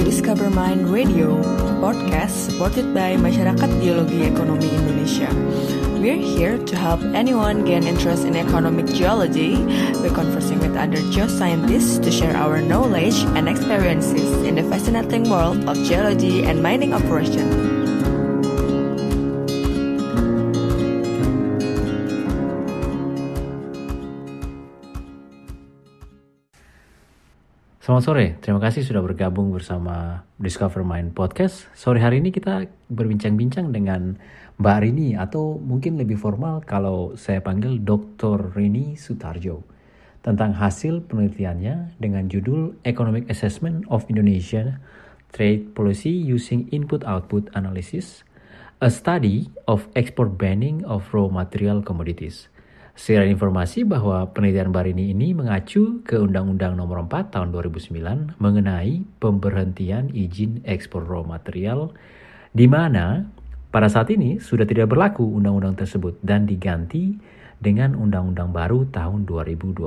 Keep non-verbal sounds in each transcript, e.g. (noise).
to Discover Mind Radio, podcast supported by Masyarakat Geologi Ekonomi Indonesia. We're here to help anyone gain interest in economic geology by conversing with other geoscientists to share our knowledge and experiences in the fascinating world of geology and mining operation. Selamat sore, terima kasih sudah bergabung bersama Discover Mind Podcast. Sore hari ini kita berbincang-bincang dengan Mbak Rini atau mungkin lebih formal kalau saya panggil Dr. Rini Sutarjo tentang hasil penelitiannya dengan judul Economic Assessment of Indonesia Trade Policy Using Input-Output Analysis, a study of export banning of raw material commodities. Secara informasi bahwa penelitian Barini ini mengacu ke Undang-Undang Nomor 4 Tahun 2009 mengenai pemberhentian izin ekspor raw material di mana pada saat ini sudah tidak berlaku undang-undang tersebut dan diganti dengan undang-undang baru tahun 2020.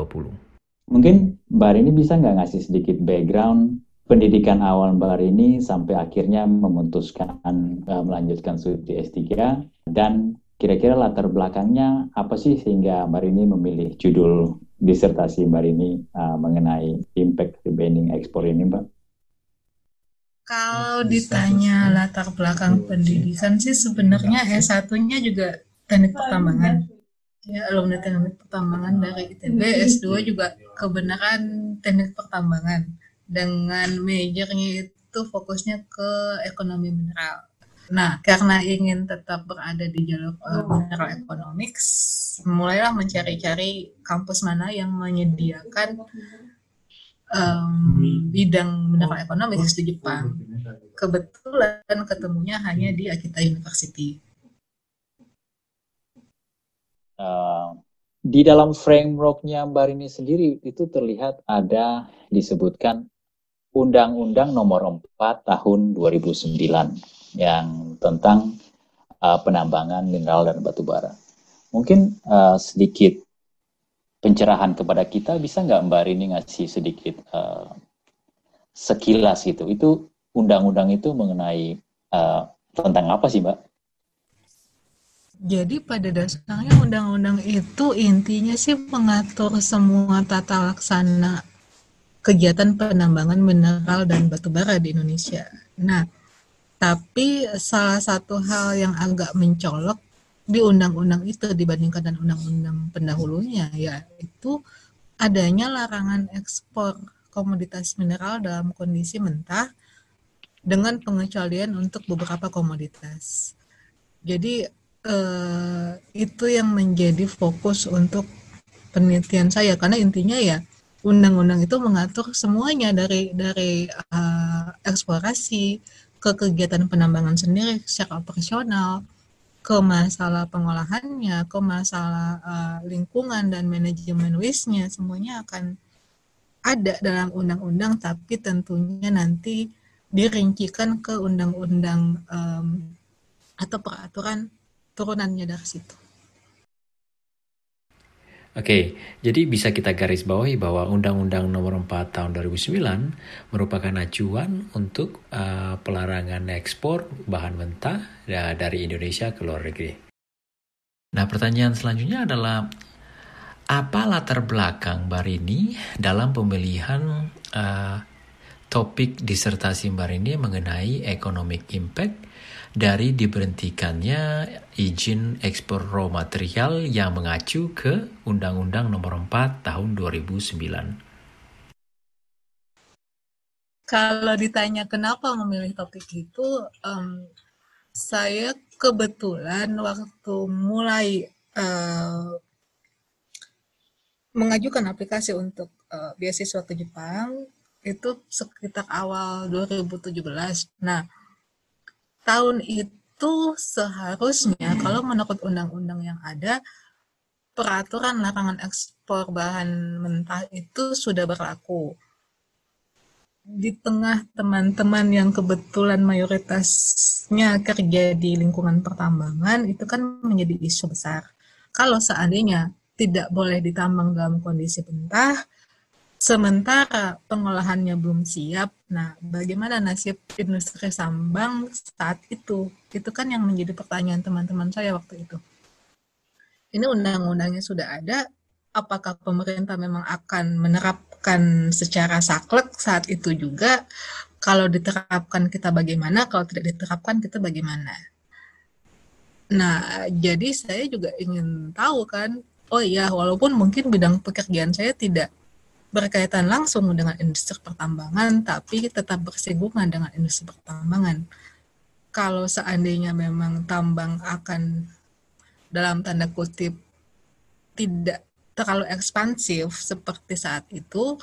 Mungkin Mbak Rini bisa nggak ngasih sedikit background pendidikan awal Mbak Rini sampai akhirnya memutuskan uh, melanjutkan studi S3 dan Kira-kira latar belakangnya apa sih sehingga Mbak Rini memilih judul disertasi Mbak Rini uh, mengenai impact banning ekspor ini, Mbak? Kalau ditanya latar belakang pendidikan sih sebenarnya S1-nya juga teknik pertambangan. Ya, alumni teknik pertambangan dari ITB, S2 juga kebenaran teknik pertambangan. Dengan majornya itu fokusnya ke ekonomi mineral. Nah, karena ingin tetap berada di jalur uh, mineral economics, mulailah mencari-cari kampus mana yang menyediakan um, bidang mineral economics di Jepang. Kebetulan ketemunya hanya di Akita University. Uh, di dalam frameworknya Mbak Rini sendiri itu terlihat ada disebutkan Undang-Undang Nomor 4 Tahun 2009 yang tentang uh, penambangan mineral dan batu bara. Mungkin uh, sedikit pencerahan kepada kita bisa nggak Mbak Rini ngasih sedikit uh, sekilas gitu. Itu undang-undang itu mengenai uh, tentang apa sih Mbak? Jadi pada dasarnya undang-undang itu intinya sih mengatur semua tata laksana kegiatan penambangan mineral dan batu bara di Indonesia. Nah, tapi salah satu hal yang agak mencolok di undang-undang itu dibandingkan dengan undang-undang pendahulunya yaitu adanya larangan ekspor komoditas mineral dalam kondisi mentah dengan pengecualian untuk beberapa komoditas. Jadi eh, itu yang menjadi fokus untuk penelitian saya karena intinya ya undang-undang itu mengatur semuanya dari dari uh, eksplorasi, ke kegiatan penambangan sendiri secara operasional, ke masalah pengolahannya, ke masalah uh, lingkungan dan manajemen waste-nya, semuanya akan ada dalam undang-undang, tapi tentunya nanti dirincikan ke undang-undang um, atau peraturan turunannya dari situ. Oke, jadi bisa kita garis bawahi bahwa Undang-Undang Nomor 4 Tahun 2009 merupakan acuan untuk uh, pelarangan ekspor bahan mentah ya, dari Indonesia ke luar negeri. Nah, pertanyaan selanjutnya adalah apa latar belakang Mbak Rini dalam pemilihan uh, topik disertasi Mbak Rini mengenai economic impact dari diberhentikannya izin ekspor raw material yang mengacu ke Undang-Undang Nomor 4 Tahun 2009. Kalau ditanya kenapa memilih topik itu, um, saya kebetulan waktu mulai uh, mengajukan aplikasi untuk uh, beasiswa ke Jepang itu sekitar awal 2017. Nah, tahun itu seharusnya kalau menurut undang-undang yang ada peraturan larangan ekspor bahan mentah itu sudah berlaku. Di tengah teman-teman yang kebetulan mayoritasnya kerja di lingkungan pertambangan itu kan menjadi isu besar. Kalau seandainya tidak boleh ditambang dalam kondisi mentah, sementara pengolahannya belum siap, nah bagaimana nasib industri sambang saat itu? Itu kan yang menjadi pertanyaan teman-teman saya waktu itu. Ini undang-undangnya sudah ada, apakah pemerintah memang akan menerapkan secara saklek saat itu juga? Kalau diterapkan kita bagaimana, kalau tidak diterapkan kita bagaimana? Nah, jadi saya juga ingin tahu kan, oh iya, walaupun mungkin bidang pekerjaan saya tidak berkaitan langsung dengan industri pertambangan, tapi tetap bersinggungan dengan industri pertambangan. Kalau seandainya memang tambang akan dalam tanda kutip tidak terlalu ekspansif seperti saat itu,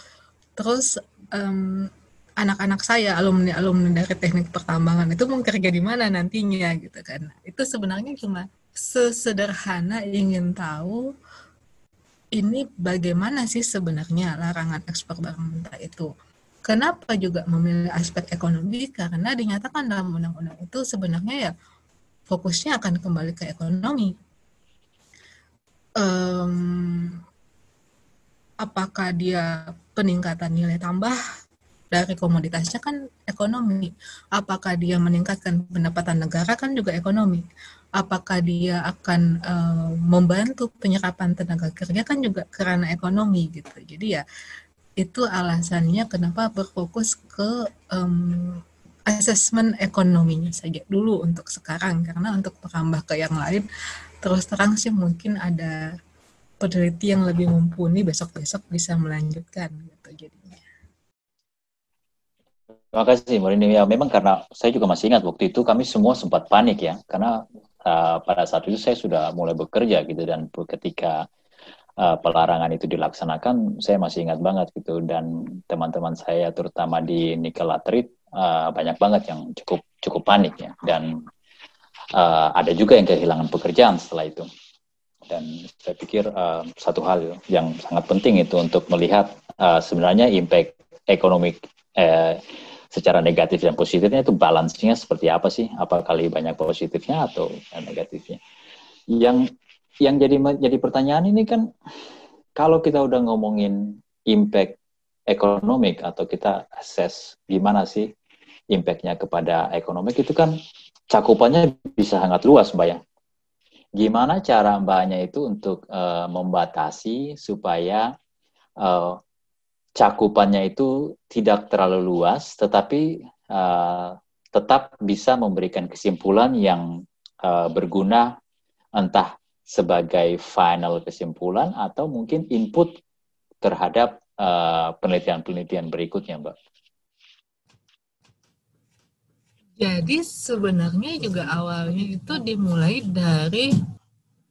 terus um, anak-anak saya alumni alumni dari teknik pertambangan itu mau kerja di mana nantinya gitu kan itu sebenarnya cuma sesederhana ingin tahu ini bagaimana sih sebenarnya larangan ekspor barang mentah itu? Kenapa juga memilih aspek ekonomi? Karena dinyatakan dalam undang-undang itu sebenarnya ya fokusnya akan kembali ke ekonomi. Um, apakah dia peningkatan nilai tambah dari komoditasnya kan ekonomi. Apakah dia meningkatkan pendapatan negara kan juga ekonomi apakah dia akan uh, membantu penyerapan tenaga kerja kan juga karena ekonomi gitu. Jadi ya itu alasannya kenapa berfokus ke um, asesmen ekonominya saja dulu untuk sekarang karena untuk merambah ke yang lain terus terang sih mungkin ada peneliti yang lebih mumpuni besok-besok bisa melanjutkan gitu jadinya. Terima kasih Morini. Ya memang karena saya juga masih ingat waktu itu kami semua sempat panik ya karena uh, pada saat itu saya sudah mulai bekerja gitu dan ketika uh, pelarangan itu dilaksanakan saya masih ingat banget gitu. Dan teman-teman saya terutama di nikel laterit uh, banyak banget yang cukup cukup panik ya. Dan uh, ada juga yang kehilangan pekerjaan setelah itu. Dan saya pikir uh, satu hal yang sangat penting itu untuk melihat uh, sebenarnya impact ekonomi uh, secara negatif dan positifnya itu balance-nya seperti apa sih? Apa kali banyak positifnya atau negatifnya? Yang yang jadi jadi pertanyaan ini kan kalau kita udah ngomongin impact ekonomik atau kita assess gimana sih impactnya kepada ekonomi itu kan cakupannya bisa sangat luas mbak ya. Gimana cara mbaknya itu untuk uh, membatasi supaya uh, cakupannya itu tidak terlalu luas, tetapi uh, tetap bisa memberikan kesimpulan yang uh, berguna entah sebagai final kesimpulan atau mungkin input terhadap penelitian penelitian-penelitian berikutnya, Mbak. Jadi sebenarnya juga awalnya itu dimulai dari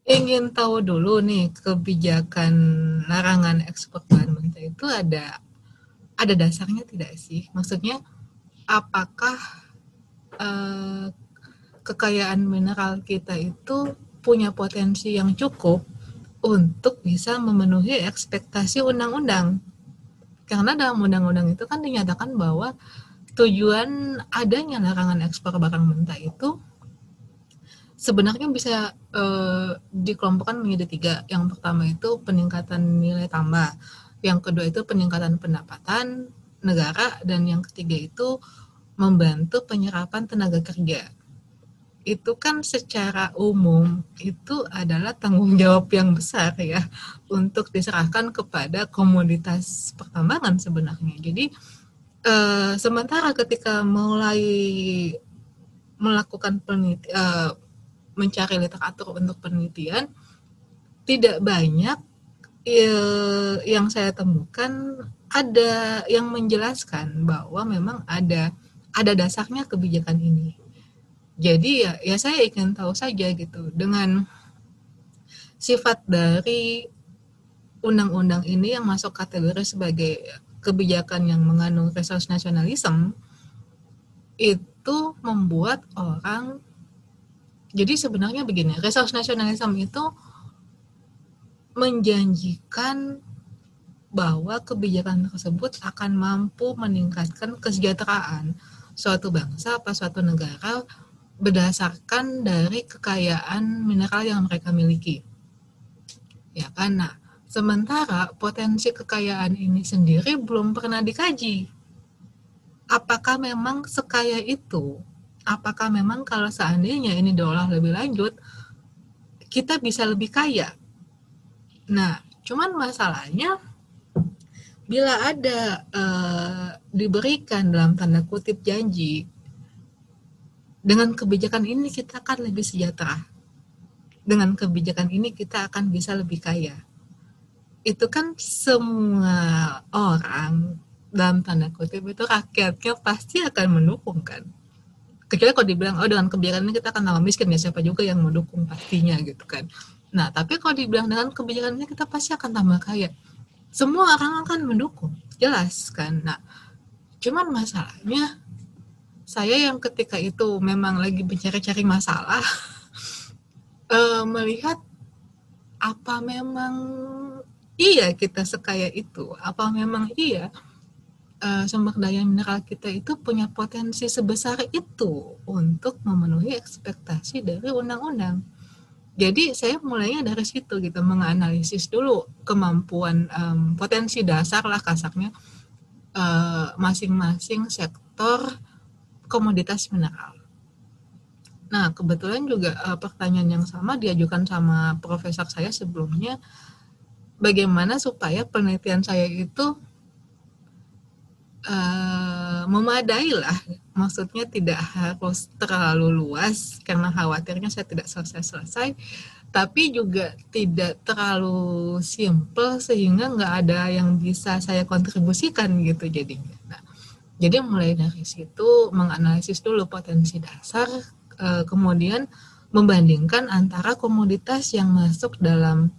ingin tahu dulu nih kebijakan larangan ekspor bahan mentah itu ada ada dasarnya tidak sih? Maksudnya apakah uh, kekayaan mineral kita itu punya potensi yang cukup untuk bisa memenuhi ekspektasi undang-undang? Karena dalam undang-undang itu kan dinyatakan bahwa tujuan adanya larangan ekspor barang mentah itu sebenarnya bisa uh, dikelompokkan menjadi tiga. Yang pertama itu peningkatan nilai tambah, yang kedua itu peningkatan pendapatan negara, dan yang ketiga itu membantu penyerapan tenaga kerja. Itu kan secara umum itu adalah tanggung jawab yang besar ya untuk diserahkan kepada komoditas pertambangan sebenarnya. Jadi uh, sementara ketika mulai melakukan peneliti, uh, mencari literatur untuk penelitian tidak banyak ya, yang saya temukan ada yang menjelaskan bahwa memang ada ada dasarnya kebijakan ini. Jadi ya ya saya ingin tahu saja gitu dengan sifat dari undang-undang ini yang masuk kategori sebagai kebijakan yang mengandung resource nasionalisme itu membuat orang jadi sebenarnya begini, resource nasionalisme itu menjanjikan bahwa kebijakan tersebut akan mampu meningkatkan kesejahteraan suatu bangsa atau suatu negara berdasarkan dari kekayaan mineral yang mereka miliki. Ya kan? Nah, Sementara potensi kekayaan ini sendiri belum pernah dikaji. Apakah memang sekaya itu? Apakah memang kalau seandainya ini diolah lebih lanjut, kita bisa lebih kaya? Nah, cuman masalahnya bila ada uh, diberikan dalam tanda kutip janji dengan kebijakan ini kita akan lebih sejahtera. Dengan kebijakan ini kita akan bisa lebih kaya itu kan semua orang dalam tanda kutip itu rakyatnya pasti akan mendukung kan kecuali kalau dibilang oh dengan kebijakan ini kita akan tambah miskin. Ya siapa juga yang mendukung pastinya gitu kan. Nah tapi kalau dibilang dengan kebijakan ini kita pasti akan tambah kaya. Semua orang akan mendukung jelas kan. Nah cuman masalahnya saya yang ketika itu memang lagi mencari-cari masalah uh, (laughs) melihat apa memang iya kita sekaya itu? Apa memang iya uh, sumber daya mineral kita itu punya potensi sebesar itu untuk memenuhi ekspektasi dari undang-undang? Jadi saya mulainya dari situ gitu, menganalisis dulu kemampuan um, potensi dasar lah kasarnya eh, masing-masing uh, sektor komoditas mineral. Nah, kebetulan juga uh, pertanyaan yang sama diajukan sama profesor saya sebelumnya bagaimana supaya penelitian saya itu uh, memadai lah maksudnya tidak harus terlalu luas karena khawatirnya saya tidak selesai-selesai tapi juga tidak terlalu simple sehingga nggak ada yang bisa saya kontribusikan gitu jadinya. Nah, jadi mulai dari situ menganalisis dulu potensi dasar, eh, kemudian membandingkan antara komoditas yang masuk dalam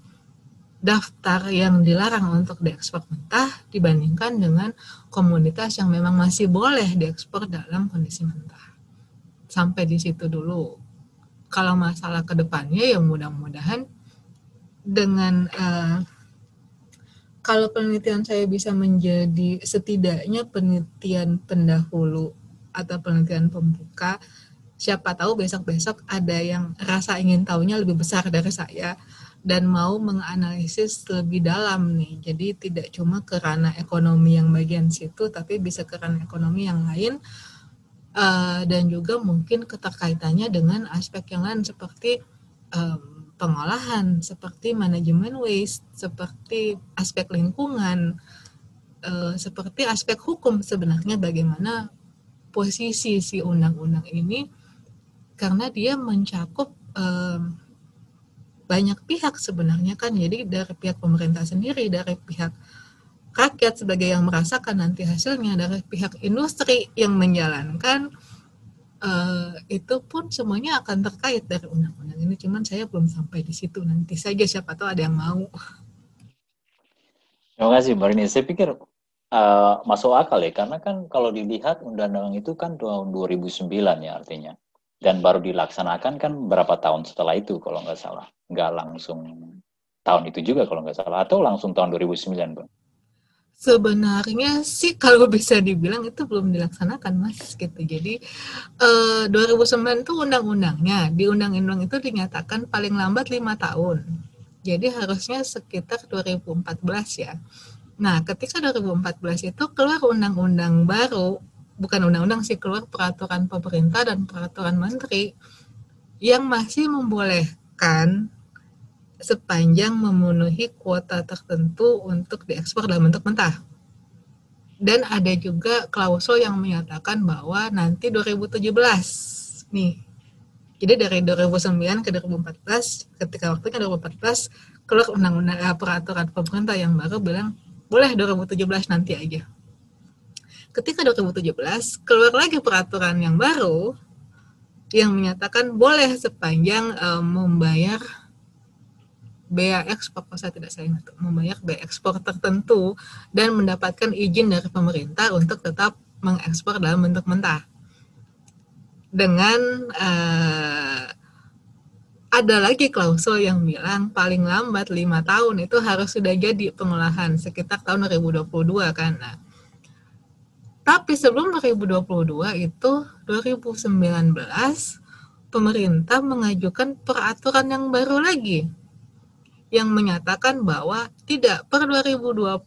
daftar yang dilarang untuk diekspor mentah dibandingkan dengan komoditas yang memang masih boleh diekspor dalam kondisi mentah. Sampai di situ dulu. Kalau masalah ke depannya ya mudah-mudahan dengan uh, kalau penelitian saya bisa menjadi setidaknya penelitian pendahulu atau penelitian pembuka, siapa tahu besok-besok ada yang rasa ingin tahunya lebih besar dari saya dan mau menganalisis lebih dalam nih. Jadi tidak cuma ke ranah ekonomi yang bagian situ, tapi bisa ke ranah ekonomi yang lain uh, dan juga mungkin keterkaitannya dengan aspek yang lain seperti um, pengolahan, seperti manajemen waste, seperti aspek lingkungan, uh, seperti aspek hukum sebenarnya bagaimana posisi si undang-undang ini karena dia mencakup um, banyak pihak sebenarnya kan. Jadi dari pihak pemerintah sendiri dari pihak rakyat sebagai yang merasakan nanti hasilnya dari pihak industri yang menjalankan uh, itu pun semuanya akan terkait dari undang-undang ini. Cuman saya belum sampai di situ. Nanti saja siapa tahu ada yang mau. Terima kasih Mbak saya pikir uh, masuk akal ya. Karena kan kalau dilihat undang-undang itu kan tahun 2009 ya artinya dan baru dilaksanakan kan berapa tahun setelah itu kalau nggak salah. Nggak langsung tahun itu juga kalau nggak salah. Atau langsung tahun 2009 bang? Sebenarnya sih kalau (laughs) bisa dibilang itu belum dilaksanakan mas gitu. Jadi eh, 2009 itu undang-undangnya. Di undang-undang itu dinyatakan paling lambat lima tahun. Jadi harusnya sekitar 2014 ya. Nah ketika 2014 itu keluar undang-undang baru bukan undang-undang sih keluar peraturan pemerintah dan peraturan menteri yang masih membolehkan sepanjang memenuhi kuota tertentu untuk diekspor dalam bentuk mentah. Dan ada juga klausul yang menyatakan bahwa nanti 2017 nih. Jadi dari 2009 ke 2014 ketika waktunya 2014 keluar undang-undang eh, peraturan pemerintah yang baru bilang boleh 2017 nanti aja ketika 2017 keluar lagi peraturan yang baru yang menyatakan boleh sepanjang um, membayar bea ekspor kalau saya tidak salah membayar bea ekspor tertentu dan mendapatkan izin dari pemerintah untuk tetap mengekspor dalam bentuk mentah. Dengan uh, ada lagi klausul yang bilang paling lambat lima tahun itu harus sudah jadi pengolahan sekitar tahun 2022 kan. Nah, tapi sebelum 2022 itu 2019 pemerintah mengajukan peraturan yang baru lagi yang menyatakan bahwa tidak per 2020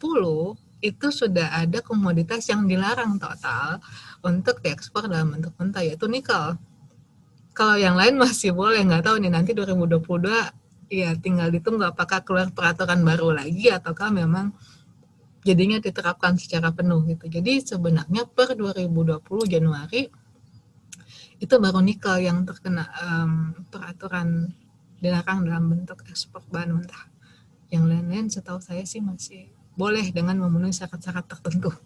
itu sudah ada komoditas yang dilarang total untuk diekspor dalam bentuk mentah yaitu nikel. Kalau yang lain masih boleh nggak tahu nih nanti 2022 ya tinggal ditunggu apakah keluar peraturan baru lagi ataukah memang jadinya diterapkan secara penuh gitu. Jadi sebenarnya per 2020 Januari itu baru nikel yang terkena um, peraturan dilarang dalam bentuk ekspor bahan mentah. Yang lain-lain setahu saya sih masih boleh dengan memenuhi syarat-syarat tertentu. (laughs)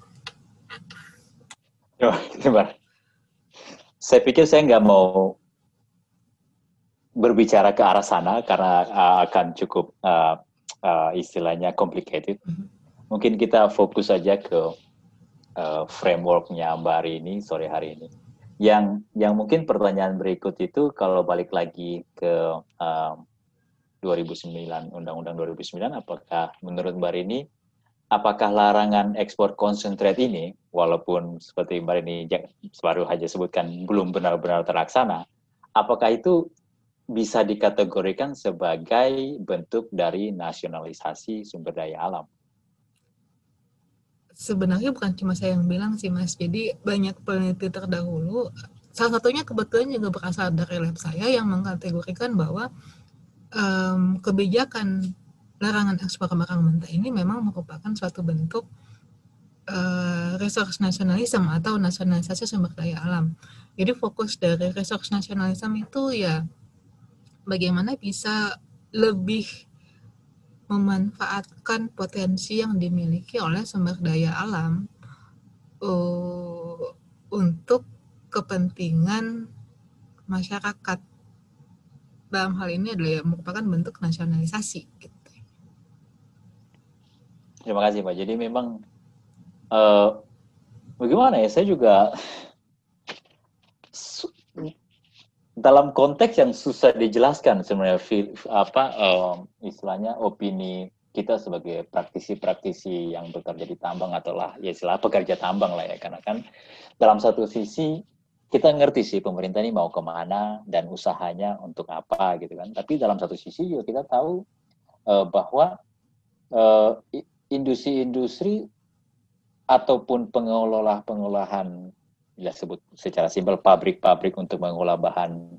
Oh, Saya pikir saya nggak mau berbicara ke arah sana karena uh, akan cukup uh, uh, istilahnya complicated. Mm -hmm. Mungkin kita fokus saja ke uh, frameworknya Mbak hari ini sore hari ini. Yang yang mungkin pertanyaan berikut itu kalau balik lagi ke uh, 2009 Undang-Undang 2009, apakah menurut Mbak Rini apakah larangan ekspor konsentrat ini, walaupun seperti Mbak Rini baru saja sebutkan belum benar-benar terlaksana, apakah itu bisa dikategorikan sebagai bentuk dari nasionalisasi sumber daya alam. Sebenarnya bukan cuma saya yang bilang sih Mas, jadi banyak peneliti terdahulu, salah satunya kebetulan juga berasal dari lab saya yang mengkategorikan bahwa um, kebijakan larangan ekspor barang mentah ini memang merupakan suatu bentuk uh, resource nasionalisme atau nasionalisasi sumber daya alam. Jadi fokus dari resource nasionalisme itu ya bagaimana bisa lebih memanfaatkan potensi yang dimiliki oleh sumber daya alam uh, untuk kepentingan masyarakat. Dalam hal ini adalah merupakan bentuk nasionalisasi. Gitu. Terima kasih Pak. Jadi memang uh, bagaimana ya? Saya juga dalam konteks yang susah dijelaskan sebenarnya apa um, istilahnya opini kita sebagai praktisi-praktisi yang bekerja di tambang atau lah ya istilah pekerja tambang lah ya. Karena kan dalam satu sisi kita ngerti sih pemerintah ini mau ke mana dan usahanya untuk apa gitu kan. Tapi dalam satu sisi juga kita tahu uh, bahwa uh, industri-industri ataupun pengelola-pengolahan ya sebut secara simpel pabrik-pabrik untuk mengolah bahan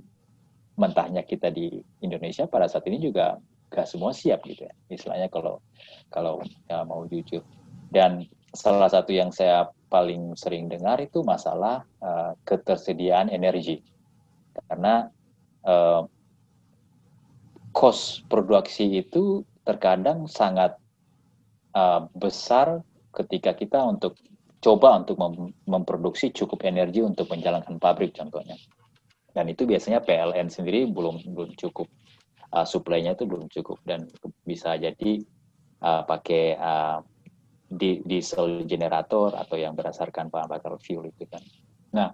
mentahnya kita di Indonesia pada saat ini juga gak semua siap gitu ya. Istilahnya kalau kalau ya mau jujur. Dan salah satu yang saya paling sering dengar itu masalah uh, ketersediaan energi. Karena uh, cost produksi itu terkadang sangat uh, besar ketika kita untuk coba untuk mem memproduksi cukup energi untuk menjalankan pabrik contohnya. Dan itu biasanya PLN sendiri belum belum cukup uh, suplainya itu belum cukup dan bisa jadi uh, pakai uh, di diesel generator atau yang berdasarkan bahan bakar fuel itu kan. Nah,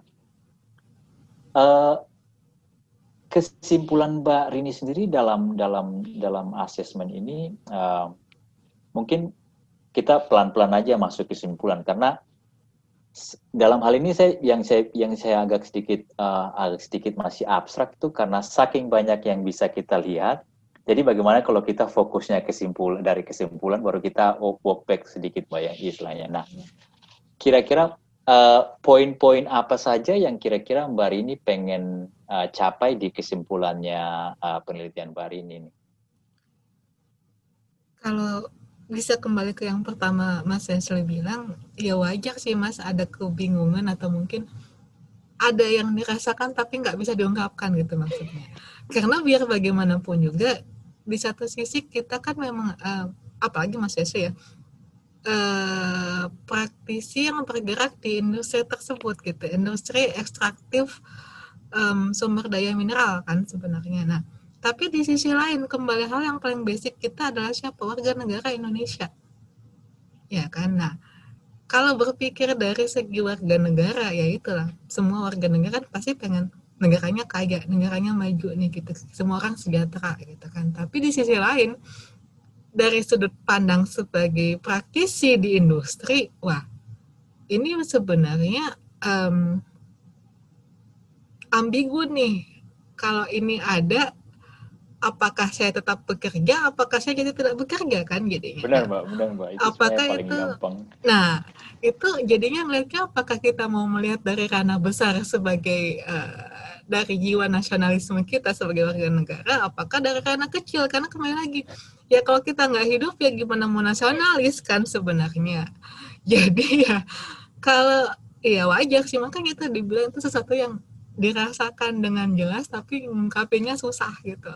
uh, kesimpulan Mbak Rini sendiri dalam dalam dalam asesmen ini uh, mungkin kita pelan-pelan aja masuk kesimpulan karena dalam hal ini saya yang saya yang saya agak sedikit uh, agak sedikit masih abstrak itu karena saking banyak yang bisa kita lihat. Jadi bagaimana kalau kita fokusnya kesimpulan dari kesimpulan baru kita walk back sedikit banyak istilahnya. Nah, kira-kira uh, poin-poin apa saja yang kira-kira Mbak Rini pengen uh, capai di kesimpulannya uh, penelitian Mbak Rini ini? Kalau bisa kembali ke yang pertama Mas Wesley bilang, ya wajar sih Mas ada kebingungan atau mungkin ada yang dirasakan tapi nggak bisa diungkapkan gitu maksudnya. Karena biar bagaimanapun juga di satu sisi kita kan memang uh, apalagi Mas Wesley ya uh, praktisi yang bergerak di industri tersebut gitu, industri ekstraktif um, sumber daya mineral kan sebenarnya. Nah, tapi di sisi lain, kembali hal yang paling basic kita adalah siapa? Warga negara Indonesia. Ya kan? Nah, kalau berpikir dari segi warga negara, ya itulah. Semua warga negara kan pasti pengen negaranya kaya, negaranya maju nih gitu. Semua orang sejahtera gitu kan. Tapi di sisi lain, dari sudut pandang sebagai praktisi di industri, wah, ini sebenarnya um, ambigu nih. Kalau ini ada, apakah saya tetap bekerja, apakah saya jadi tidak bekerja kan jadinya. Benar mbak, benar mbak. Itu apakah paling itu, gampang. Nah, itu jadinya melihatnya apakah kita mau melihat dari ranah besar sebagai uh, dari jiwa nasionalisme kita sebagai warga negara, apakah dari ranah kecil? Karena kembali lagi, ya kalau kita nggak hidup ya gimana mau nasionalis kan sebenarnya. (laughs) Jadi ya kalau ya wajar sih makanya itu dibilang itu sesuatu yang dirasakan dengan jelas tapi mengungkapinya susah gitu.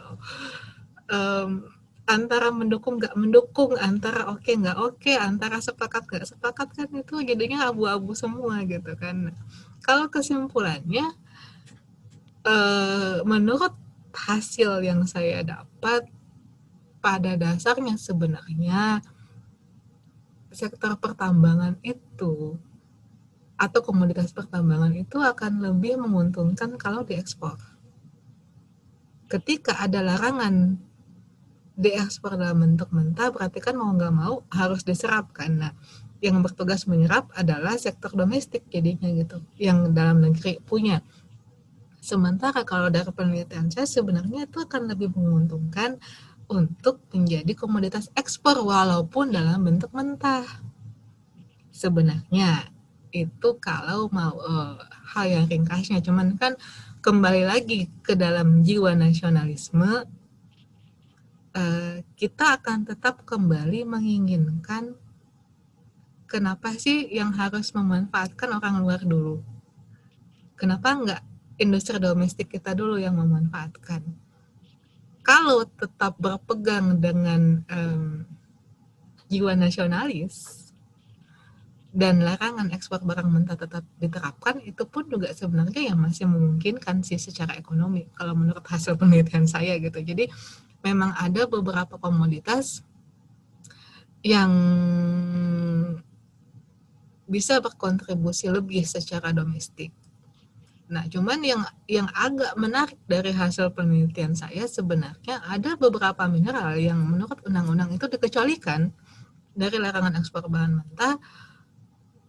Um, antara mendukung nggak mendukung antara oke okay, nggak oke okay, antara sepakat nggak sepakat kan itu jadinya abu-abu semua gitu kan. Kalau kesimpulannya uh, menurut hasil yang saya dapat pada dasarnya sebenarnya sektor pertambangan itu atau komoditas pertambangan itu akan lebih menguntungkan kalau diekspor. Ketika ada larangan diekspor dalam bentuk mentah, berarti kan mau nggak mau harus diserap. Nah, yang bertugas menyerap adalah sektor domestik jadinya gitu, yang dalam negeri punya. Sementara kalau dari penelitian saya sebenarnya itu akan lebih menguntungkan untuk menjadi komoditas ekspor walaupun dalam bentuk mentah. Sebenarnya itu kalau mau uh, hal yang ringkasnya. Cuman kan kembali lagi ke dalam jiwa nasionalisme uh, kita akan tetap kembali menginginkan kenapa sih yang harus memanfaatkan orang luar dulu? Kenapa enggak industri domestik kita dulu yang memanfaatkan? Kalau tetap berpegang dengan um, jiwa nasionalis dan larangan ekspor barang mentah tetap diterapkan itu pun juga sebenarnya yang masih memungkinkan sih secara ekonomi kalau menurut hasil penelitian saya gitu jadi memang ada beberapa komoditas yang bisa berkontribusi lebih secara domestik. Nah, cuman yang yang agak menarik dari hasil penelitian saya sebenarnya ada beberapa mineral yang menurut undang-undang itu dikecualikan dari larangan ekspor bahan mentah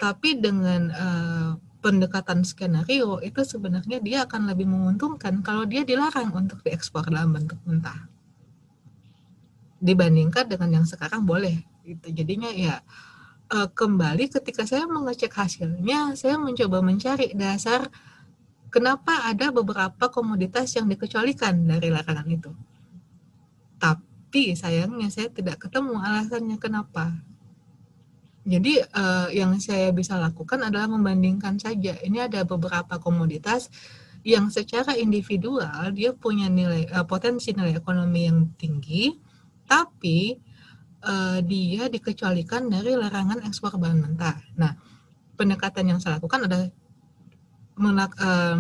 tapi dengan uh, pendekatan skenario itu sebenarnya dia akan lebih menguntungkan kalau dia dilarang untuk diekspor dalam bentuk mentah. Dibandingkan dengan yang sekarang boleh itu jadinya ya uh, kembali ketika saya mengecek hasilnya saya mencoba mencari dasar kenapa ada beberapa komoditas yang dikecualikan dari larangan itu. Tapi sayangnya saya tidak ketemu alasannya kenapa jadi uh, yang saya bisa lakukan adalah membandingkan saja. Ini ada beberapa komoditas yang secara individual dia punya nilai uh, potensi nilai ekonomi yang tinggi, tapi uh, dia dikecualikan dari larangan ekspor bahan mentah. Nah, pendekatan yang saya lakukan adalah melak, uh,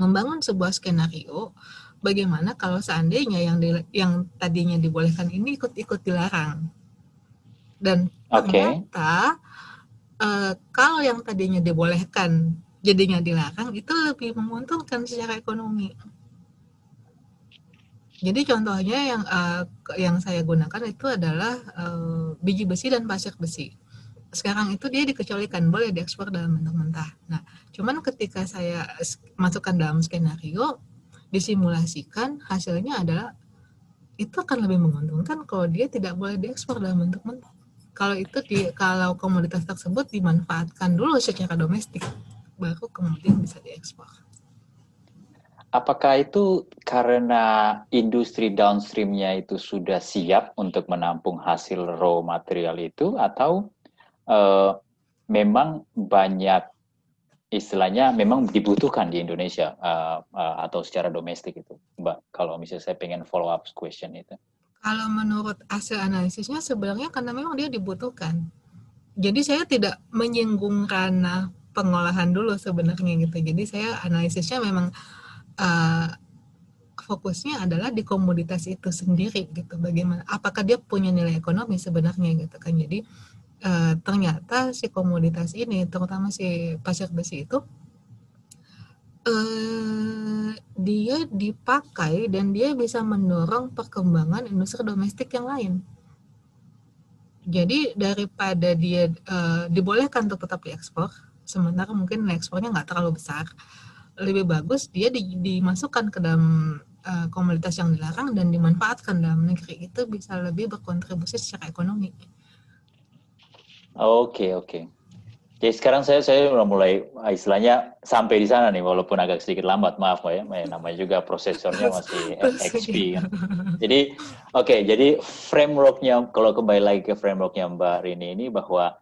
membangun sebuah skenario bagaimana kalau seandainya yang di, yang tadinya dibolehkan ini ikut-ikut dilarang dan okay. ternyata uh, kalau yang tadinya dibolehkan jadinya dilarang itu lebih menguntungkan secara ekonomi. Jadi contohnya yang uh, yang saya gunakan itu adalah uh, biji besi dan pasir besi. Sekarang itu dia dikecualikan boleh diekspor dalam bentuk mentah. Nah, cuman ketika saya masukkan dalam skenario disimulasikan hasilnya adalah itu akan lebih menguntungkan kalau dia tidak boleh diekspor dalam bentuk mentah kalau itu di kalau komoditas tersebut dimanfaatkan dulu secara domestik baru kemudian bisa diekspor. Apakah itu karena industri downstreamnya itu sudah siap untuk menampung hasil raw material itu atau uh, memang banyak istilahnya memang dibutuhkan di Indonesia uh, uh, atau secara domestik itu, Mbak? Kalau misalnya saya pengen follow up question itu. Kalau menurut hasil analisisnya sebenarnya karena memang dia dibutuhkan. Jadi saya tidak menyinggung karena pengolahan dulu sebenarnya gitu. Jadi saya analisisnya memang uh, fokusnya adalah di komoditas itu sendiri gitu. Bagaimana? Apakah dia punya nilai ekonomi sebenarnya gitu kan? Jadi uh, ternyata si komoditas ini, terutama si pasir besi itu uh, dia dipakai dan dia bisa mendorong perkembangan industri domestik yang lain. Jadi daripada dia uh, dibolehkan untuk tetap diekspor, sementara mungkin ekspornya nggak terlalu besar, lebih bagus dia di, dimasukkan ke dalam uh, komoditas yang dilarang dan dimanfaatkan dalam negeri itu bisa lebih berkontribusi secara ekonomi. Oke okay, oke. Okay. Jadi sekarang saya saya udah mulai ah, istilahnya sampai di sana nih walaupun agak sedikit lambat maaf ya, namanya juga prosesornya masih XP kan. Jadi oke okay, jadi frameworknya kalau kembali lagi ke frameworknya Mbak Rini ini bahwa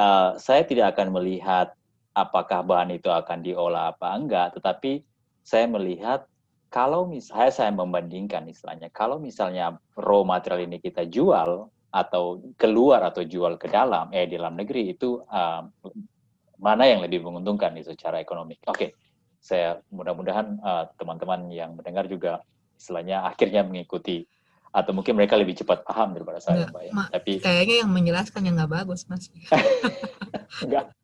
uh, saya tidak akan melihat apakah bahan itu akan diolah apa enggak, tetapi saya melihat kalau misalnya saya membandingkan istilahnya kalau misalnya raw material ini kita jual atau keluar atau jual ke dalam eh di dalam negeri itu uh, mana yang lebih menguntungkan itu secara ekonomi. Oke, okay. saya mudah-mudahan uh, teman-teman yang mendengar juga istilahnya akhirnya mengikuti atau mungkin mereka lebih cepat paham daripada saya, Mbak ya. Tapi kayaknya yang menjelaskan yang nggak bagus, Mas. (laughs) Enggak.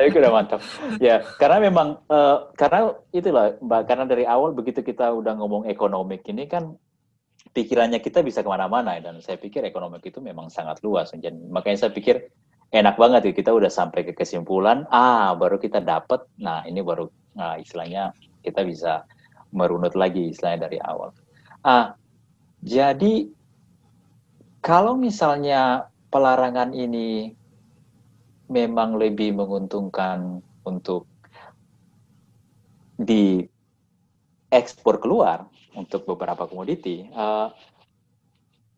Tapi udah mantap. Ya, karena memang uh, karena itulah Mbak, karena dari awal begitu kita udah ngomong ekonomik ini kan pikirannya kita bisa ke mana-mana dan saya pikir ekonomi itu memang sangat luas dan makanya saya pikir enak banget ya kita udah sampai ke kesimpulan ah baru kita dapat nah ini baru nah, istilahnya kita bisa merunut lagi istilahnya dari awal. Ah jadi kalau misalnya pelarangan ini memang lebih menguntungkan untuk di ekspor keluar untuk beberapa komoditi. Uh,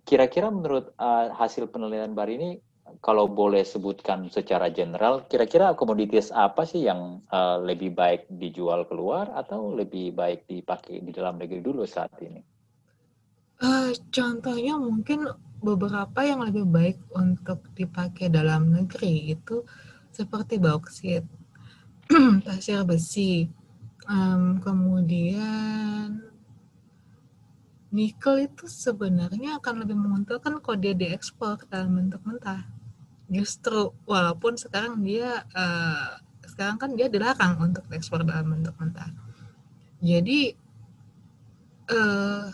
kira-kira menurut uh, hasil penelitian bar ini, kalau boleh sebutkan secara general, kira-kira komoditas apa sih yang uh, lebih baik dijual keluar atau lebih baik dipakai di dalam negeri dulu saat ini? Uh, contohnya mungkin beberapa yang lebih baik untuk dipakai dalam negeri itu seperti bauksit, (clears throat) pasir besi, um, kemudian nikel itu sebenarnya akan lebih menguntungkan kalau dia diekspor dalam bentuk mentah. Justru walaupun sekarang dia uh, sekarang kan dia dilarang untuk ekspor dalam bentuk mentah. Jadi uh,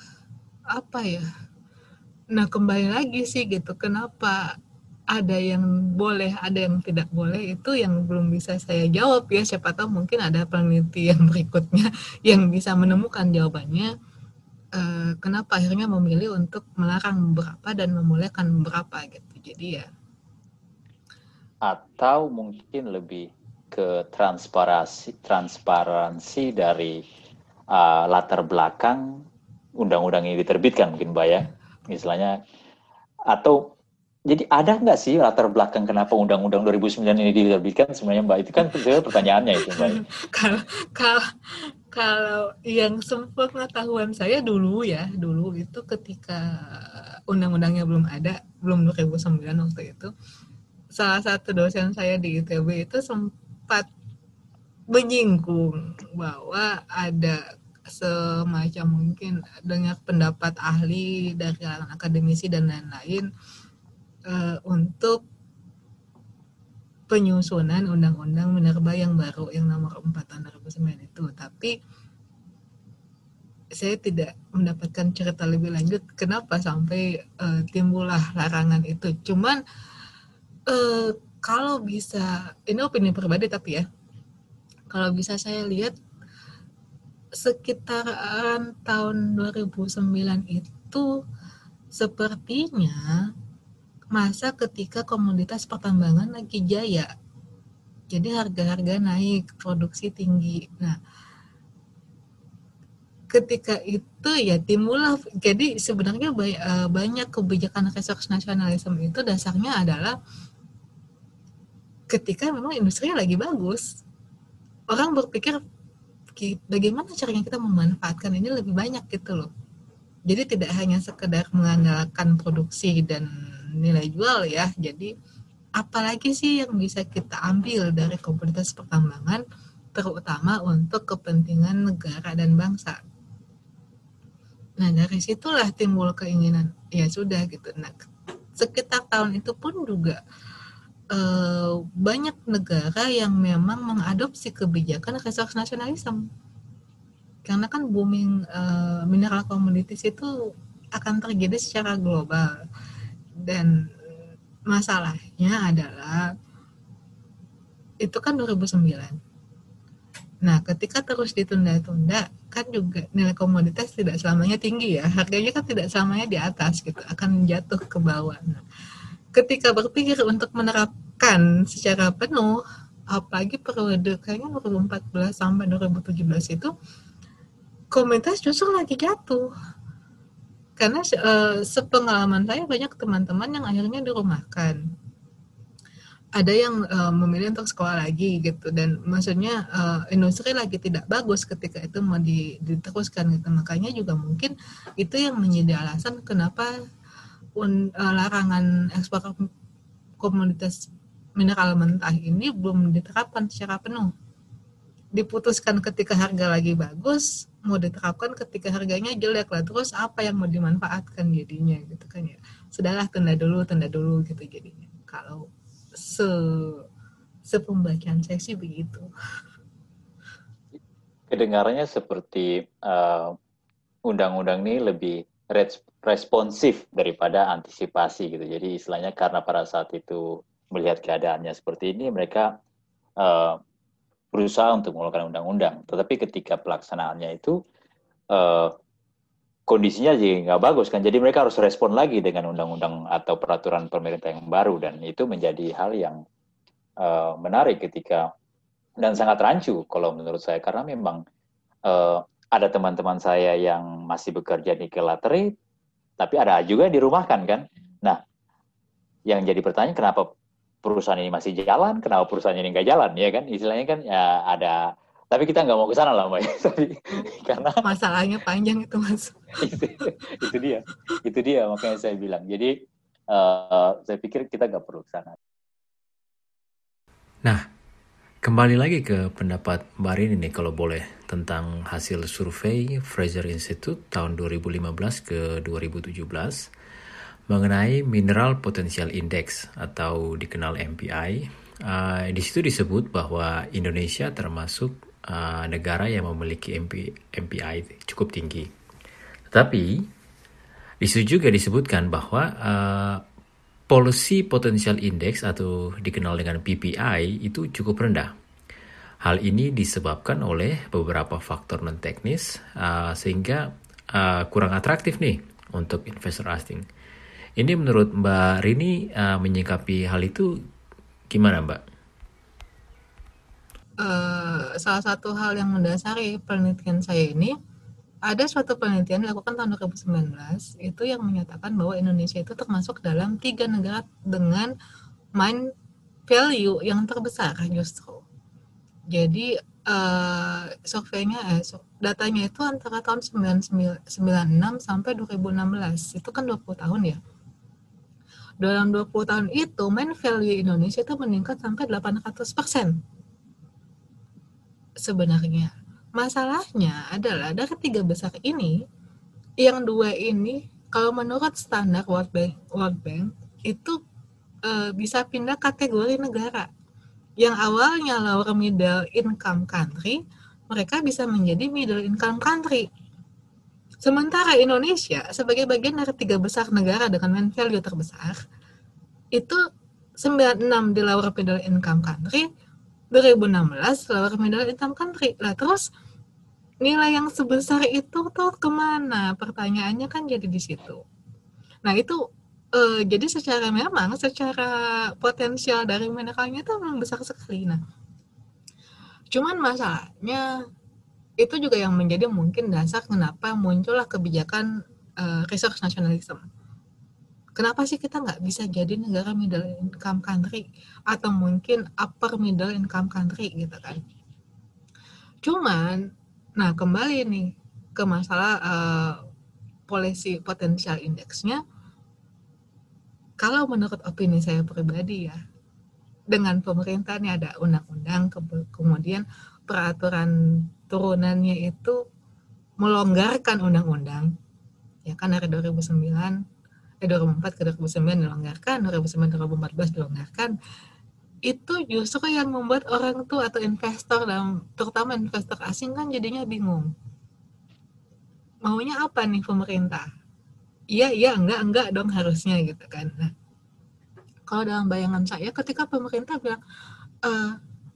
apa ya? Nah kembali lagi sih gitu, kenapa ada yang boleh, ada yang tidak boleh itu yang belum bisa saya jawab ya. Siapa tahu mungkin ada penelitian berikutnya (laughs) yang bisa menemukan jawabannya uh, kenapa akhirnya memilih untuk melarang beberapa dan memulihkan beberapa gitu. Jadi ya. Atau mungkin lebih ke transparansi transparansi dari uh, latar belakang undang-undang yang diterbitkan mungkin Mbak ya. Misalnya atau jadi ada nggak sih latar belakang kenapa undang-undang 2009 ini diterbitkan sebenarnya Mbak? Itu kan pertanyaannya itu Mbak. (laughs) kalau kalau kalau yang sepengetahuan saya dulu ya, dulu itu ketika undang-undangnya belum ada, belum 2009 waktu itu, salah satu dosen saya di ITB itu sempat menyinggung bahwa ada semacam mungkin dengar pendapat ahli dari akademisi dan lain-lain uh, untuk penyusunan undang-undang minerba yang baru yang nomor 4 tahun 2009 itu. Tapi saya tidak mendapatkan cerita lebih lanjut kenapa sampai uh, timbullah larangan itu. Cuman uh, kalau bisa ini opini pribadi tapi ya. Kalau bisa saya lihat sekitaran tahun 2009 itu sepertinya masa ketika komoditas pertambangan lagi jaya. Jadi harga-harga naik, produksi tinggi. Nah, ketika itu ya timbullah jadi sebenarnya eh, banyak kebijakan resource nasionalisme itu dasarnya adalah ketika memang industri lagi bagus orang berpikir bagaimana caranya kita memanfaatkan ini lebih banyak gitu loh jadi tidak hanya sekedar mengandalkan produksi dan nilai jual ya. Jadi apalagi sih yang bisa kita ambil dari komoditas pertambangan terutama untuk kepentingan negara dan bangsa. Nah dari situlah timbul keinginan ya sudah gitu. Nah sekitar tahun itu pun juga eh, banyak negara yang memang mengadopsi kebijakan resource nasionalisme karena kan booming eh, mineral komoditas itu akan terjadi secara global dan masalahnya adalah itu kan 2009. Nah, ketika terus ditunda-tunda, kan juga nilai komoditas tidak selamanya tinggi ya. Harganya kan tidak selamanya di atas gitu akan jatuh ke bawah. Nah, ketika berpikir untuk menerapkan secara penuh apalagi periode kayaknya 2014 sampai 2017 itu komoditas justru lagi jatuh karena uh, sepengalaman saya banyak teman-teman yang akhirnya dirumahkan. Ada yang uh, memilih untuk sekolah lagi gitu. Dan maksudnya uh, industri lagi tidak bagus ketika itu mau diteruskan gitu. Makanya juga mungkin itu yang menjadi alasan kenapa un, uh, larangan ekspor komoditas mineral mentah ini belum diterapkan secara penuh. Diputuskan ketika harga lagi bagus mau diterapkan ketika harganya jelek lah terus apa yang mau dimanfaatkan jadinya gitu kan ya sudahlah tunda dulu tunda dulu gitu jadinya kalau se sepembacaan saya sih begitu. Kedengarannya seperti uh, undang-undang ini lebih responsif daripada antisipasi gitu. Jadi istilahnya karena pada saat itu melihat keadaannya seperti ini, mereka uh, berusaha untuk mengeluarkan undang-undang. Tetapi ketika pelaksanaannya itu uh, kondisinya jadi nggak bagus kan. Jadi mereka harus respon lagi dengan undang-undang atau peraturan pemerintah yang baru dan itu menjadi hal yang uh, menarik ketika dan sangat rancu kalau menurut saya karena memang uh, ada teman-teman saya yang masih bekerja di Kelateri tapi ada juga yang dirumahkan kan. Nah, yang jadi pertanyaan kenapa perusahaan ini masih jalan, kenapa perusahaan ini nggak jalan? Ya kan? Istilahnya kan ya ada tapi kita nggak mau ke sana lah mbak. (laughs) Tapi karena (laughs) masalahnya panjang itu mas. (laughs) Itu, itu dia. Itu dia makanya saya bilang. Jadi uh, saya pikir kita nggak perlu ke sana. Nah kembali lagi ke pendapat mbak Rini nih kalau boleh tentang hasil survei Fraser Institute tahun 2015 ke 2017 mengenai Mineral Potential Index atau dikenal MPI. Uh, di situ disebut bahwa Indonesia termasuk uh, negara yang memiliki MP, MPI cukup tinggi. Tetapi di situ juga disebutkan bahwa uh, Policy Potential Index atau dikenal dengan PPI itu cukup rendah. Hal ini disebabkan oleh beberapa faktor non teknis uh, sehingga uh, kurang atraktif nih untuk investor asing. Ini menurut Mbak Rini uh, menyikapi hal itu gimana Mbak? uh, salah satu hal yang mendasari penelitian saya ini ada suatu penelitian dilakukan tahun 2019 itu yang menyatakan bahwa Indonesia itu termasuk dalam tiga negara dengan mine value yang terbesar justru. Jadi uh, surveinya eh, datanya itu antara tahun 1996 sampai 2016 itu kan 20 tahun ya. Dalam 20 tahun itu mine value Indonesia itu meningkat sampai 800 persen sebenarnya. Masalahnya adalah dari tiga besar ini, yang dua ini kalau menurut standar World Bank, World Bank itu e, bisa pindah kategori negara. Yang awalnya lower middle income country, mereka bisa menjadi middle income country. Sementara Indonesia sebagai bagian dari tiga besar negara dengan main value terbesar, itu 96 di lower middle income country, 2016 lower middle income country. Lah terus nilai yang sebesar itu tuh ke mana? Pertanyaannya kan jadi di situ. Nah itu eh, jadi secara memang secara potensial dari mineralnya itu memang besar sekali. Nah cuman masalahnya itu juga yang menjadi mungkin dasar kenapa muncullah kebijakan uh, resource nationalism kenapa sih kita nggak bisa jadi negara middle income country atau mungkin upper middle income country gitu kan? Cuman nah kembali nih ke masalah uh, polisi potensial indeksnya. Kalau menurut opini saya pribadi ya dengan pemerintah ini ada undang-undang kemudian peraturan turunannya itu melonggarkan undang-undang ya kan dari 2009 eh 2004 ke 2009 dilonggarkan, 2009 2014 dilonggarkan, itu justru yang membuat orang tuh atau investor dan terutama investor asing kan jadinya bingung. Maunya apa nih pemerintah? Iya, iya, enggak, enggak dong harusnya gitu kan. Nah, kalau dalam bayangan saya ketika pemerintah bilang e,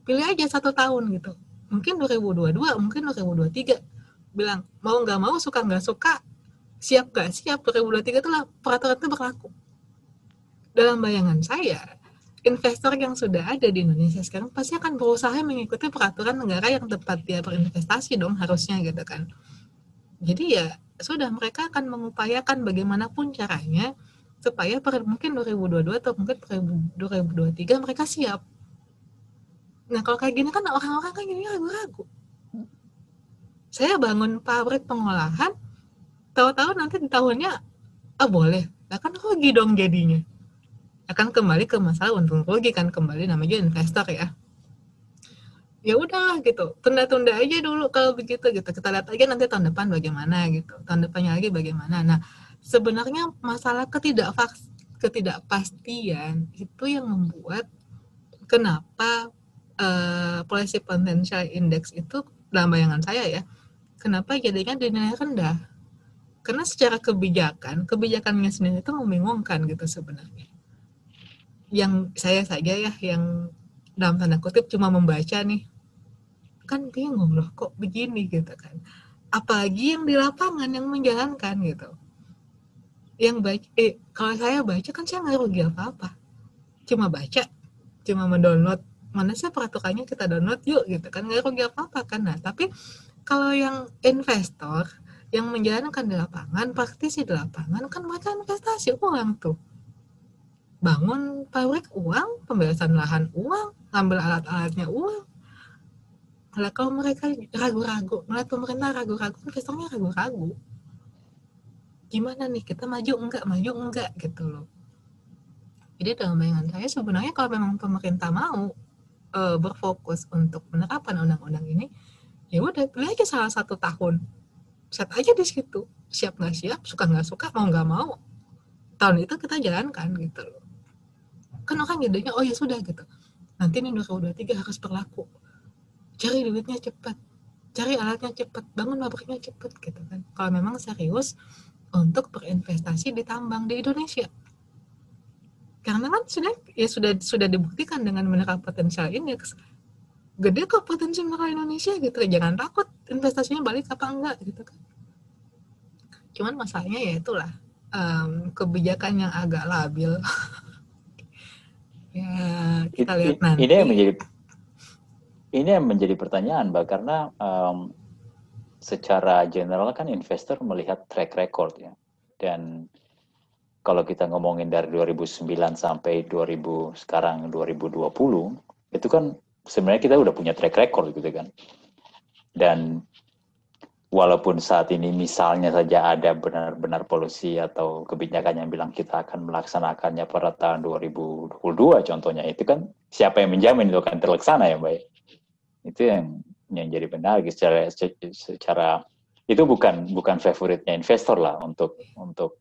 pilih aja satu tahun gitu, mungkin 2022, mungkin 2023, bilang mau nggak mau suka nggak suka siap nggak siap 2023 itu lah peraturan itu berlaku. Dalam bayangan saya investor yang sudah ada di Indonesia sekarang pasti akan berusaha mengikuti peraturan negara yang tepat. Dia berinvestasi dong harusnya gitu kan. Jadi ya sudah mereka akan mengupayakan bagaimanapun caranya supaya per, mungkin 2022 atau mungkin 2023 mereka siap nah kalau kayak gini kan orang-orang kan gini ragu-ragu. Saya bangun pabrik pengolahan tahu-tahu nanti di tahunnya ah boleh. Nah kan rugi dong jadinya. Akan kembali ke masalah untung rugi kan kembali namanya investor ya. Ya udah gitu. Tunda-tunda aja dulu kalau begitu gitu. Kita lihat aja nanti tahun depan bagaimana gitu. Tahun depannya lagi bagaimana. Nah sebenarnya masalah ketidakpastian itu yang membuat kenapa uh, policy potential index itu dalam bayangan saya ya kenapa jadinya dinilai rendah? Karena secara kebijakan kebijakannya sendiri itu membingungkan gitu sebenarnya. Yang saya saja ya yang dalam tanda kutip cuma membaca nih kan bingung loh kok begini gitu kan. Apalagi yang di lapangan yang menjalankan gitu. Yang baca eh kalau saya baca kan saya nggak rugi apa apa cuma baca cuma mendownload mana sih peraturannya kita download yuk gitu kan nggak rugi apa apa kan nah tapi kalau yang investor yang menjalankan di lapangan, praktisi di lapangan kan mereka investasi uang tuh. Bangun pabrik uang, pembebasan lahan uang, ngambil alat-alatnya uang. Kalau kalau mereka ragu-ragu, melihat pemerintah ragu-ragu, investornya ragu-ragu. Gimana nih, kita maju enggak, maju enggak gitu loh. Jadi dalam bayangan saya sebenarnya kalau memang pemerintah mau e, berfokus untuk menerapkan undang-undang ini, ya udah pilih aja salah satu tahun. Set aja di situ. Siap nggak siap suka nggak suka mau nggak mau tahun itu kita jalankan gitu loh. Kan orang jadinya oh ya sudah gitu. Nanti nih 2023 harus berlaku. Cari duitnya cepat. Cari alatnya cepat. Bangun pabriknya cepat gitu kan. Kalau memang serius untuk berinvestasi di tambang di Indonesia karena kan sudah ya sudah sudah dibuktikan dengan menerap potensial indeks gede kok potensi mineral Indonesia gitu. Jangan takut investasinya balik apa enggak gitu kan. Cuman masalahnya ya itulah um, kebijakan yang agak labil. (laughs) Ya kita lihat nanti. ini yang menjadi ini yang menjadi pertanyaan mbak. Karena um, secara general kan investor melihat track record ya. Dan kalau kita ngomongin dari 2009 sampai 2000 sekarang 2020 itu kan sebenarnya kita udah punya track record gitu kan. Dan walaupun saat ini misalnya saja ada benar-benar polusi atau kebijakan yang bilang kita akan melaksanakannya pada tahun 2022 contohnya itu kan siapa yang menjamin itu akan terlaksana ya Mbak itu yang yang jadi benar gitu, secara secara itu bukan bukan favoritnya investor lah untuk untuk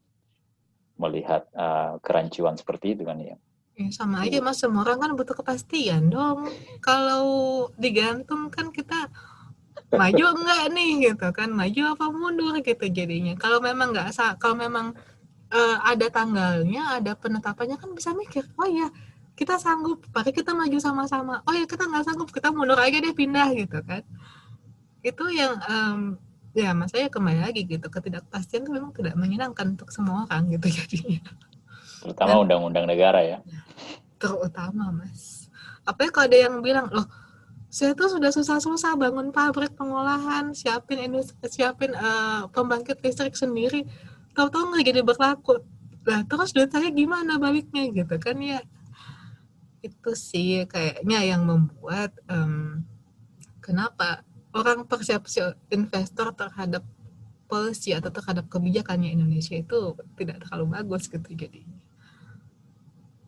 melihat uh, kerancuan seperti itu kan ya? Ya, sama aja mas. Semua orang kan butuh kepastian dong. Kalau digantung kan kita maju (laughs) enggak nih gitu kan? Maju apa mundur gitu jadinya. Kalau memang enggak kalau memang uh, ada tanggalnya ada penetapannya kan bisa mikir oh iya kita sanggup. Pakai kita maju sama-sama. Oh ya kita nggak sanggup kita mundur aja deh pindah gitu kan. Itu yang um, ya mas saya kembali lagi gitu. Ketidakpastian itu memang tidak menyenangkan untuk semua orang gitu (laughs) jadinya. Terutama undang-undang negara ya. Terutama mas. Apa ya kalau ada yang bilang loh saya tuh sudah susah-susah bangun pabrik pengolahan siapin industri siapin uh, pembangkit listrik sendiri. Tahu-tahu nggak jadi berlaku. Lah terus duit saya gimana baliknya gitu kan ya. Itu sih kayaknya yang membuat um, kenapa orang persepsi investor terhadap policy atau terhadap kebijakannya Indonesia itu tidak terlalu bagus gitu jadinya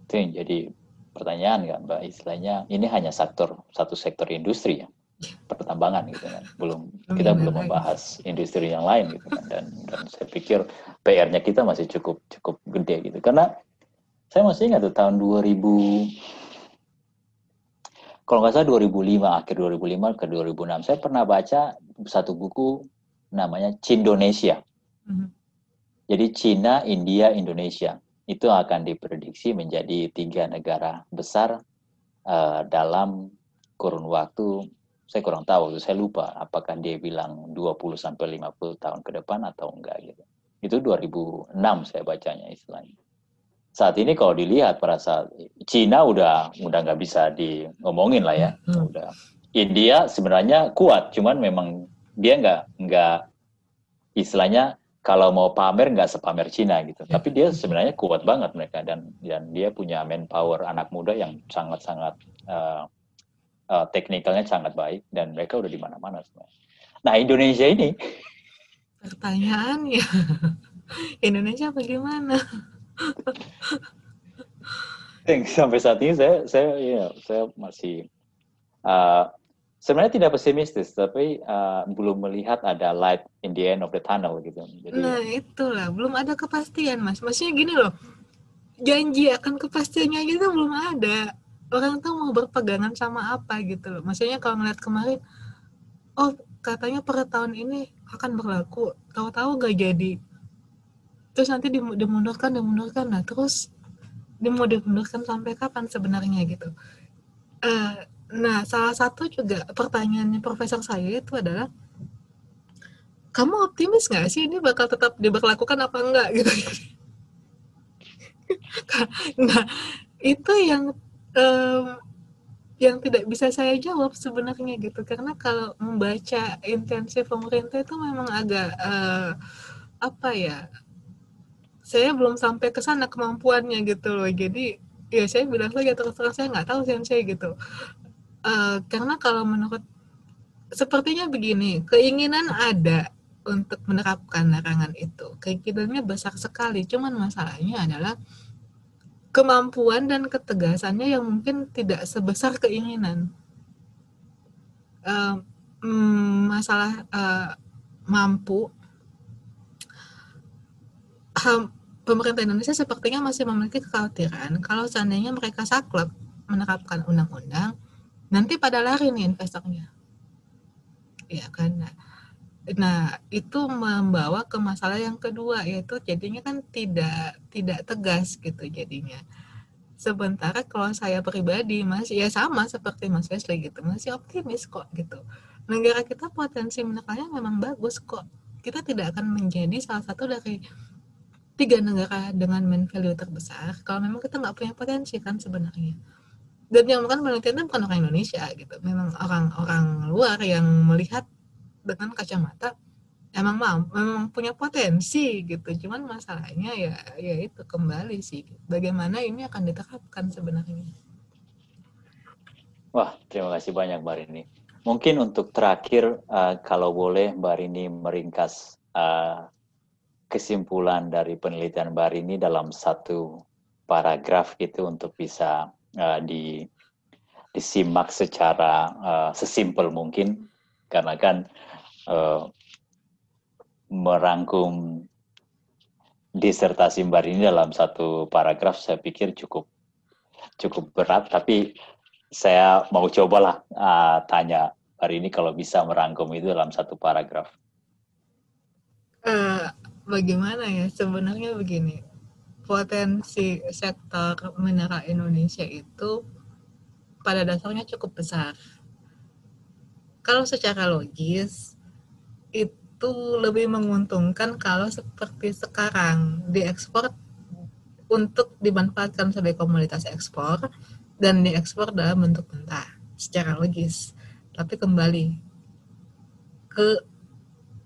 itu yang jadi pertanyaan kan mbak. Istilahnya ini hanya sektor satu sektor industri ya pertambangan gitu kan. Belum kita belum membahas industri yang lain gitu kan. Dan, dan saya pikir PR-nya kita masih cukup cukup gede gitu. Karena saya masih ingat tuh tahun 2000 kalau nggak salah 2005 akhir 2005 ke 2006 saya pernah baca satu buku namanya Cindonesia mm -hmm. jadi Cina India Indonesia itu akan diprediksi menjadi tiga negara besar uh, dalam kurun waktu saya kurang tahu, saya lupa apakah dia bilang 20 sampai 50 tahun ke depan atau enggak gitu. Itu 2006 saya bacanya istilahnya. Saat ini kalau dilihat pada saat Cina udah udah nggak bisa diomongin lah ya, hmm. udah. India sebenarnya kuat, cuman memang dia nggak nggak istilahnya kalau mau pamer nggak sepamer Cina gitu. Ya. Tapi dia sebenarnya kuat banget mereka dan dan dia punya manpower anak muda yang sangat-sangat uh, uh, teknikalnya sangat baik dan mereka udah di mana-mana sebenarnya. Nah Indonesia ini pertanyaannya (laughs) Indonesia bagaimana? Sampai saat ini saya saya ya saya masih uh, sebenarnya tidak pesimistis tapi uh, belum melihat ada light in the end of the tunnel gitu. Jadi, nah itulah belum ada kepastian mas. Maksudnya gini loh janji akan kepastiannya gitu belum ada orang tuh mau berpegangan sama apa gitu loh. Maksudnya kalau ngeliat kemarin, oh katanya per tahun ini akan berlaku, tahu-tahu gak jadi. Terus nanti dimundurkan, dimundurkan, nah terus dimundurkan sampai kapan sebenarnya gitu. Uh, nah salah satu juga pertanyaannya profesor saya itu adalah, kamu optimis nggak sih ini bakal tetap diberlakukan apa enggak (laughs) gitu. nah itu yang um, yang tidak bisa saya jawab sebenarnya gitu karena kalau membaca intensif pemerintah itu memang agak uh, apa ya saya belum sampai ke sana kemampuannya gitu loh. Jadi ya saya bilang saja terus terang saya nggak tahu sensei gitu. Uh, karena kalau menurut sepertinya begini keinginan ada untuk menerapkan larangan itu. Keinginannya besar sekali cuman masalahnya adalah kemampuan dan ketegasannya yang mungkin tidak sebesar keinginan. Uh, masalah uh, mampu, pemerintah Indonesia sepertinya masih memiliki kekhawatiran kalau seandainya mereka saklek menerapkan undang-undang, nanti pada lari nih investornya. Ya kan? Nah, Nah, itu membawa ke masalah yang kedua yaitu jadinya kan tidak tidak tegas gitu jadinya. Sementara kalau saya pribadi masih ya sama seperti Mas Wesley gitu, masih optimis kok gitu. Negara kita potensi menekannya memang bagus kok. Kita tidak akan menjadi salah satu dari tiga negara dengan main value terbesar kalau memang kita nggak punya potensi kan sebenarnya. Dan yang melakukan penelitian itu bukan orang Indonesia gitu, memang orang-orang luar yang melihat dengan kacamata emang mau memang punya potensi gitu. Cuman masalahnya ya ya itu kembali sih. Bagaimana ini akan diterapkan sebenarnya? Wah terima kasih banyak Mbak Rini. Mungkin untuk terakhir uh, kalau boleh Mbak Rini meringkas uh, kesimpulan dari penelitian Mbak Rini dalam satu paragraf gitu untuk bisa uh, di disimak secara uh, sesimpel mungkin karena kan uh, merangkum disertasi Mbak ini dalam satu paragraf saya pikir cukup cukup berat tapi saya mau cobalah uh, tanya hari ini kalau bisa merangkum itu dalam satu paragraf. Uh, bagaimana ya sebenarnya begini potensi sektor mineral Indonesia itu pada dasarnya cukup besar. Kalau secara logis itu lebih menguntungkan kalau seperti sekarang diekspor untuk dimanfaatkan sebagai komoditas ekspor dan diekspor dalam bentuk mentah secara logis. Tapi kembali ke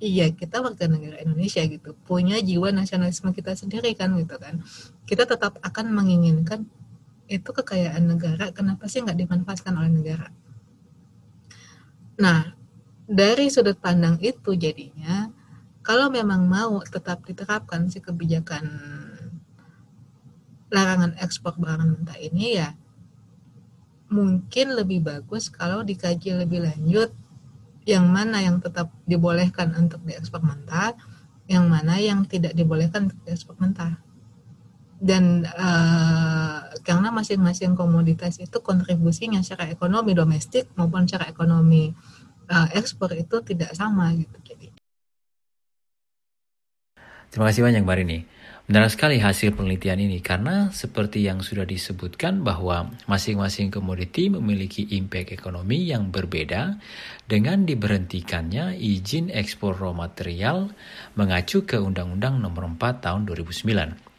iya kita warga negara Indonesia gitu. Punya jiwa nasionalisme kita sendiri kan gitu kan. Kita tetap akan menginginkan itu kekayaan negara kenapa sih nggak dimanfaatkan oleh negara? Nah dari sudut pandang itu jadinya kalau memang mau tetap diterapkan si kebijakan larangan ekspor barang mentah ini ya mungkin lebih bagus kalau dikaji lebih lanjut yang mana yang tetap dibolehkan untuk diekspor mentah, yang mana yang tidak dibolehkan untuk diekspor mentah. Dan uh, karena masing-masing komoditas itu kontribusinya secara ekonomi domestik maupun secara ekonomi uh, ekspor itu tidak sama gitu jadi. Terima kasih banyak Mbak Rini. Benar sekali hasil penelitian ini karena seperti yang sudah disebutkan bahwa masing-masing komoditi memiliki impact ekonomi yang berbeda dengan diberhentikannya izin ekspor raw material mengacu ke Undang-Undang Nomor 4 Tahun 2009.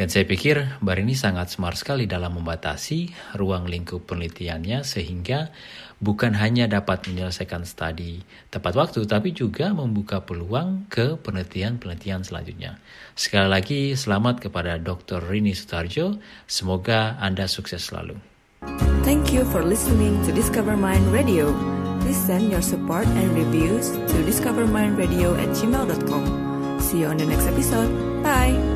Dan saya pikir Barini sangat smart sekali dalam membatasi ruang lingkup penelitiannya sehingga bukan hanya dapat menyelesaikan studi tepat waktu, tapi juga membuka peluang ke penelitian-penelitian selanjutnya. Sekali lagi, selamat kepada Dr. Rini Sutarjo. Semoga Anda sukses selalu. Thank you for listening to Discover Mind Radio. Please send your support and reviews to discovermindradio at gmail.com. See you on the next episode. Bye!